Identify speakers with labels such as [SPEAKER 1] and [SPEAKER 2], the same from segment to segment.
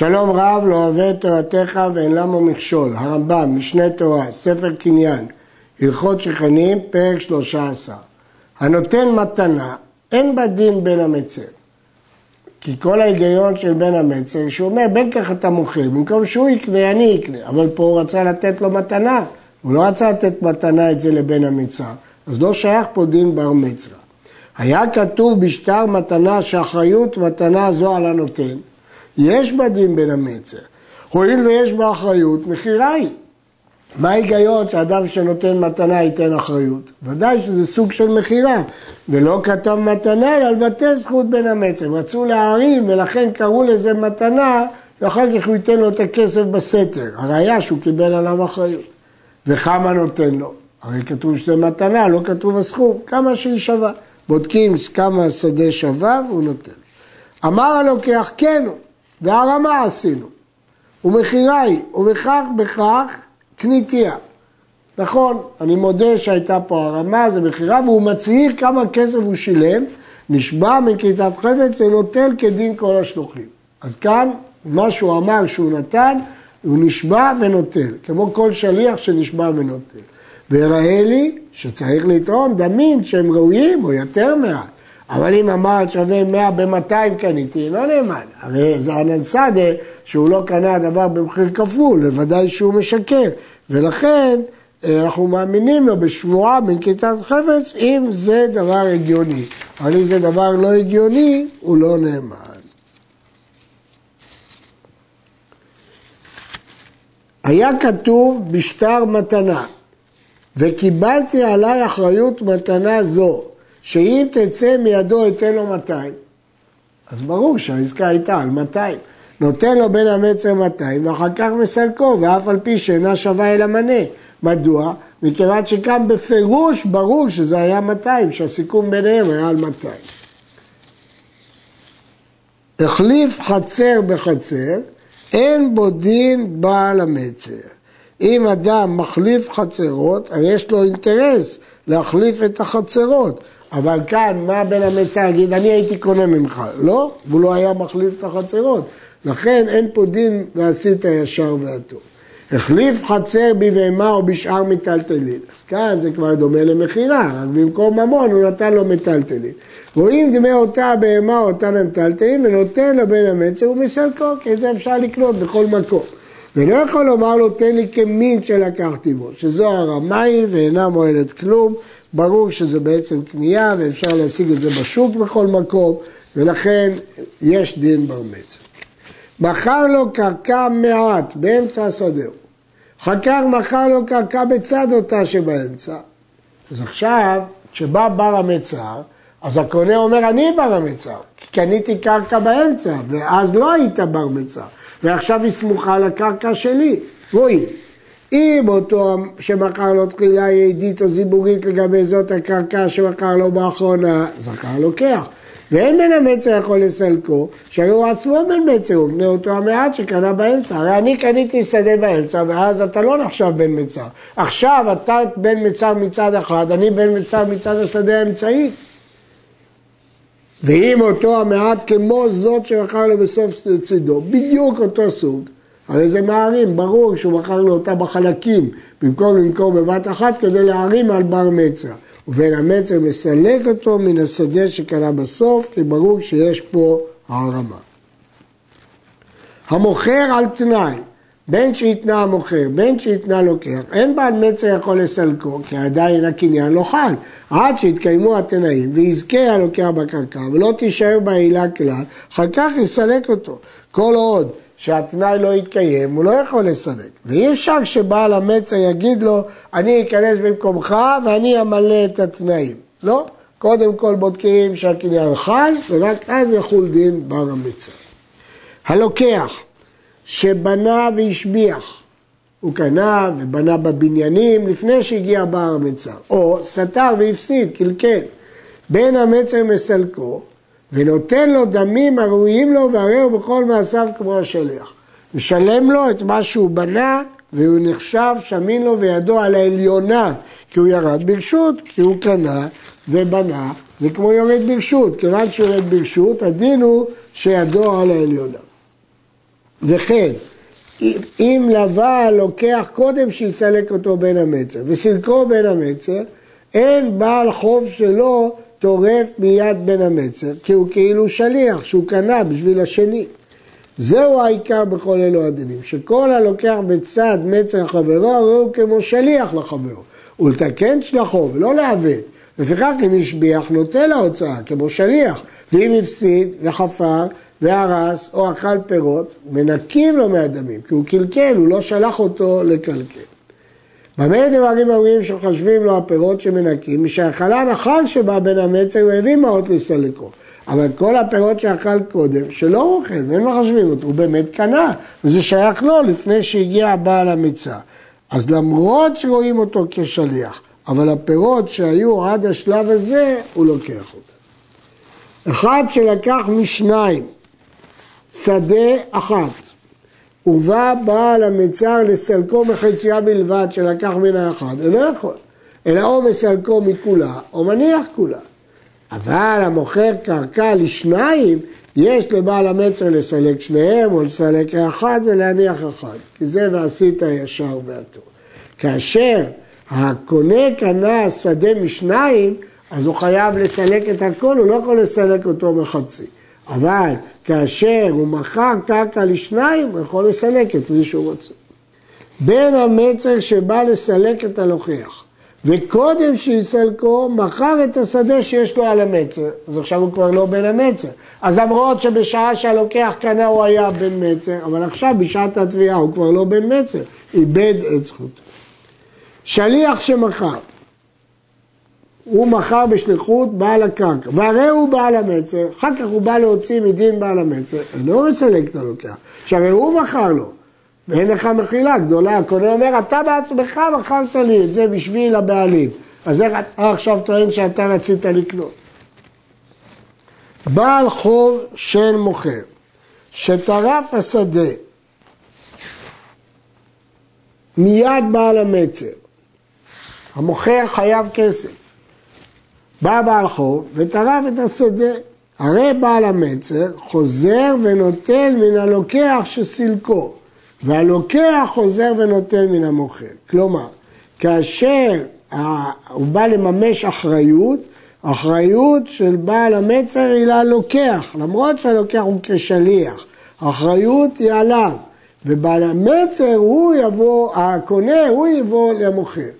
[SPEAKER 1] שלום רב לא אוהב את תורתך ואין למה מכשול, הרמב"ם, משנה תורה, ספר קניין, הלכות שכנים, פרק 13. הנותן מתנה, אין בה דין בין המצר. כי כל ההיגיון של בן המצר, שהוא אומר, בין כך אתה מוכר, במקום שהוא יקנה, אני אקנה. אבל פה הוא רצה לתת לו מתנה, הוא לא רצה לתת מתנה את זה לבן המצר, אז לא שייך פה דין בר מצרה. היה כתוב בשטר מתנה שאחריות מתנה זו על הנותן, יש בה דין בין המצר. הואיל ויש בה אחריות, מכירה היא. מה ההיגיון שאדם שנותן מתנה ייתן אחריות? ודאי שזה סוג של מכירה, ולא כתב מתנה אלא לבטל זכות בין המצר. הם רצו להערים ולכן קראו לזה מתנה, ואחר כך הוא ייתן לו את הכסף בסתר. הראיה שהוא קיבל עליו אחריות. וכמה נותן לו? הרי כתוב שזה מתנה, לא כתוב הסכום, כמה שהיא שווה. בודקים כמה שדה שווה והוא נותן. אמר הלוקח כן הוא, והרמה עשינו, ומכירה היא, ובכך בכך קניתיה. נכון, אני מודה שהייתה פה הרמה, זה מכירה, והוא מצהיר כמה כסף הוא שילם, נשבע מכריתת חפץ ונוטל כדין כל השלוחים. אז כאן, מה שהוא אמר שהוא נתן, הוא נשבע ונוטל, כמו כל שליח שנשבע ונוטל. ויראה לי שצריך לטעון דמים שהם ראויים או יותר מעט. אבל אם אמרת שווה 100 ב-200 קניתי, לא נאמן. הרי זה ענן סאדה שהוא לא קנה דבר במחיר כפול, לוודאי שהוא משקר. ולכן אה, אנחנו מאמינים לו בשבועה בנקיטת חפץ אם זה דבר הגיוני. אבל אם זה דבר לא הגיוני, הוא לא נאמן. היה כתוב בשטר מתנה, וקיבלתי עליי אחריות מתנה זו, שאם תצא מידו אתן לו 200. אז ברור שהעסקה הייתה על 200. נותן לו בין המצר 200 ואחר כך מסלקו, ואף על פי שאינה שווה אל המנה. מדוע? מכיוון שכאן בפירוש ברור שזה היה 200, שהסיכום ביניהם היה על 200. החליף חצר בחצר, אין בו דין בעל המצר. אם אדם מחליף חצרות, יש לו אינטרס להחליף את החצרות. אבל כאן, מה בן המצר יגיד, אני הייתי קונה ממך? לא, והוא לא היה מחליף את החצרות. לכן אין פה דין ועשית ישר והטוב. החליף חצר בבהמה או בשאר מיטלטלין. כאן זה כבר דומה למכירה, רק במקום ממון הוא נתן לו מיטלטלין. רואים דמי אותה בהמה או אותן המיטלטלין ונותן לבן המצר ומסלקו, כי זה אפשר לקנות בכל מקום. ולא יכול לומר לו תן לי כמין שלקחתי בו, שזו הרמאי ואינה מועלת כלום, ברור שזה בעצם קנייה ואפשר להשיג את זה בשוק בכל מקום, ולכן יש דין בר מצר. מכר לו קרקע מעט באמצע השדהו. חקר מכר לו קרקע בצד אותה שבאמצע. אז עכשיו, כשבא בר המצר, אז הקונה אומר, אני בר המצר, כי קניתי קרקע באמצע, ואז לא היית בר מצר, ועכשיו היא סמוכה לקרקע שלי. רואי, אם אותו שמכר לו תחילה היא או זיבורית לגבי זאת הקרקע שמכר לו באחרונה, זכר לוקח. ואין בן המצר יכול לסלקו, שהרי הוא עצמו בן מצר, הוא בני אותו המעט שקנה באמצע. הרי אני קניתי שדה באמצע, ואז אתה לא נחשב בן מצר. עכשיו אתה בן מצר מצד אחד, אני בן מצר מצד השדה האמצעית. ואם אותו המעט כמו זאת שמכר לו בסוף צידו, בדיוק אותו סוג, הרי זה מערים, ברור שהוא מכר לו אותה בחלקים, במקום למכור בבת אחת כדי להערים על בר מצרה. ובן המצר מסלק אותו מן השדה שקנה בסוף, כי ברור שיש פה הערמה. המוכר על תנאי, בין שהתנה המוכר, בין שהתנה לוקח, אין בעל מצר יכול לסלקו, כי עדיין הקניין לא חל, עד שיתקיימו התנאים ויזכה הלוקח בקרקע ולא תישאר בעילה כלל, אחר כך יסלק אותו. כל עוד שהתנאי לא יתקיים, הוא לא יכול לסלק. ואי אפשר שבעל המצר יגיד לו, אני אכנס במקומך ואני אמלא את התנאים. לא, קודם כל בודקים שהקניין חי, ורק אז יחול דין בר המצר. הלוקח שבנה והשביח, הוא קנה ובנה בבניינים לפני שהגיע בר המצר, או סתר והפסיד, קלקל. בין המצר מסלקו, ונותן לו דמים הראויים לו והרי הוא בכל מעשיו כמו השליח. משלם לו את מה שהוא בנה והוא נחשב שמין לו וידו על העליונה כי הוא ירד ברשות, כי הוא קנה ובנה, זה כמו יורד ברשות, כיוון שיורד ברשות הדין הוא שידו על העליונה. וכן, אם לווה לוקח קודם שיסלק אותו בין המצר, וסילקו בין המצר, אין בעל חוב שלו טורף מיד בין המצר, כי הוא כאילו שליח שהוא קנה בשביל השני. זהו העיקר בכל אלו הדינים, שכל הלוקח בצד מצר חברו, הרי הוא כמו שליח לחברו. ולתקן שלחו ולא לעוות. לפיכך אם השביח נוטה להוצאה כמו שליח, ואם הפסיד וחפר והרס או אכל פירות, מנקים לו מהדמים, כי הוא קלקל, הוא לא שלח אותו לקלקל. במה דברים אומרים שחושבים לו הפירות שמנקים? משהאכלה נחל שבא בין המצר הוא הביא מעות לסלקו. אבל כל הפירות שאכל קודם, שלא אוכל, ואין מחשבים אותו, הוא באמת קנה, וזה שייך לו לפני שהגיע הבעל המצה. אז למרות שרואים אותו כשליח, אבל הפירות שהיו עד השלב הזה, הוא לוקח אותם. אחד שלקח משניים, שדה אחת, ובא בעל המצר לסלקו מחצייה בלבד שלקח מן האחד, הוא לא יכול, אלא או מסלקו מכולה או מניח כולה. אבל המוכר קרקע לשניים, יש לבעל המצר לסלק שניהם או לסלק האחד ולהניח אחד, כי זה ועשית ישר והטוב. כאשר הקונה קנה שדה משניים, אז הוא חייב לסלק את הכל, הוא לא יכול לסלק אותו מחצי. אבל כאשר הוא מכר קרקע לשניים, הוא יכול לסלק את מי שהוא רוצה. בין המצר שבא לסלק את הלוכח, וקודם שיסלקו, מכר את השדה שיש לו על המצר, אז עכשיו הוא כבר לא בן המצר. אז למרות שבשעה שהלוקח קנה הוא היה בן מצר, אבל עכשיו בשעת התביעה הוא כבר לא בן מצר, איבד את זכותו. שליח שמכר, הוא מכר בשליחות בעל הקרקע, והרי הוא בעל המצר, אחר כך הוא בא להוציא מדין בעל המצר, אינו מסלק את הלוקח, שהרי הוא מכר לו, ואין לך מחילה גדולה, הקונה אומר, אתה בעצמך מכרת לי את זה בשביל הבעלים, אז איך אתה עכשיו טוען שאתה רצית לקנות? בעל חוב של מוכר, שטרף השדה מיד בעל המצר, המוכר חייב כסף. בא בעל חוב וטרף את השדה. הרי בעל המצר חוזר ונוטל מן הלוקח שסילקו, והלוקח חוזר ונוטל מן המוכר. כלומר, כאשר הוא בא לממש אחריות, אחריות של בעל המצר היא ללוקח, למרות שהלוקח הוא כשליח, האחריות היא עליו, ובעל המצר הוא יבוא, הקונה הוא יבוא למוכר.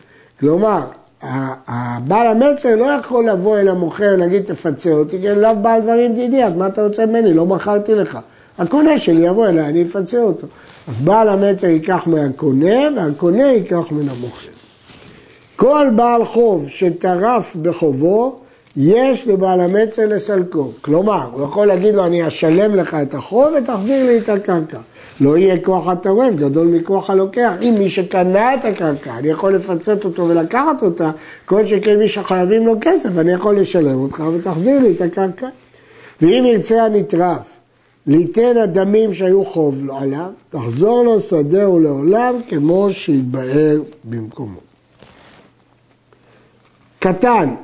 [SPEAKER 1] כלומר, הבעל המצר לא יכול לבוא אל המוכר ולהגיד תפצה אותי, כי לא בעל דברים דידי, אז מה אתה רוצה ממני? לא מכרתי לך. הקונה שלי יבוא אליי, אני אפצה אותו. אז בעל המצר ייקח מהקונה והקונה ייקח מן המוכר. כל בעל חוב שטרף בחובו, יש לבעל המצר לסלקו. כלומר, הוא יכול להגיד לו, אני אשלם לך את החוב ותחזיר לי את הקרקע. לא יהיה כוח הטורף גדול מכוח הלוקח. אם מי שקנה את הקרקע, אני יכול לפצות אותו ולקחת אותה, כל שכן מי שחייבים לו כסף, אני יכול לשלם אותך ותחזיר לי את הקרקע. ואם ירצה הנטרף ליתן הדמים שהיו חוב לו עליו, תחזור לו שדהו לעולם כמו שהתבאר במקומו. קטן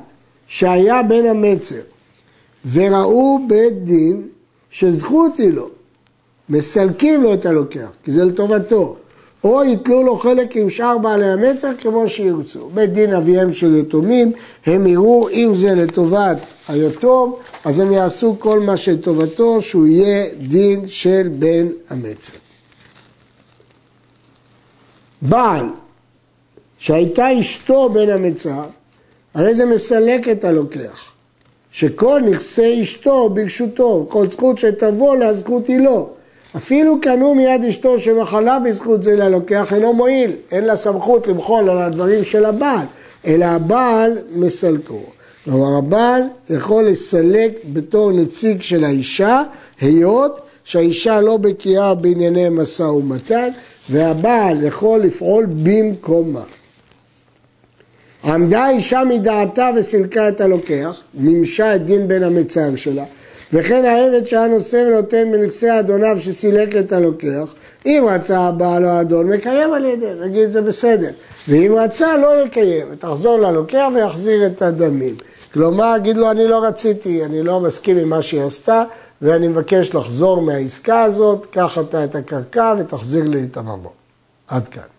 [SPEAKER 1] שהיה בן המצר וראו בית דין שזכות היא לו מסלקים לו את הלוקח, כי זה לטובתו, או יתלו לו חלק עם שאר בעלי המצח כמו שירצו. בית דין אביהם של יתומים, הם יראו אם זה לטובת היתום, אז הם יעשו כל מה שלטובתו, שהוא יהיה דין של בן המצח. בעל שהייתה אשתו בן המצר, הרי זה מסלק את הלוקח. שכל נכסי אשתו ברשותו, כל זכות שתבוא לה, זכות היא לו. אפילו קנו מיד אשתו שמחלה בזכות זה ללוקח אינו מועיל, אין לה סמכות למחול על הדברים של הבעל, אלא הבעל מסלקו. כלומר הבעל יכול לסלק בתור נציג של האישה, היות שהאישה לא בקיאה בענייני משא ומתן, והבעל יכול לפעול במקומה. עמדה האישה מדעתה וסילקה את הלוקח, מימשה את דין בן המצר שלה, וכן העבד שהיה נושא ונותן מנכסי אדוניו שסילק את הלוקח, אם רצה הבעל או האדון, מקיים על ידי, נגיד זה בסדר. ואם רצה, לא יקיים, תחזור ללוקח ויחזיר את הדמים. כלומר, אגיד לו, אני לא רציתי, אני לא מסכים עם מה שהיא עשתה, ואני מבקש לחזור מהעסקה הזאת, קח אתה את הקרקע ותחזיר לי את הממון. עד כאן.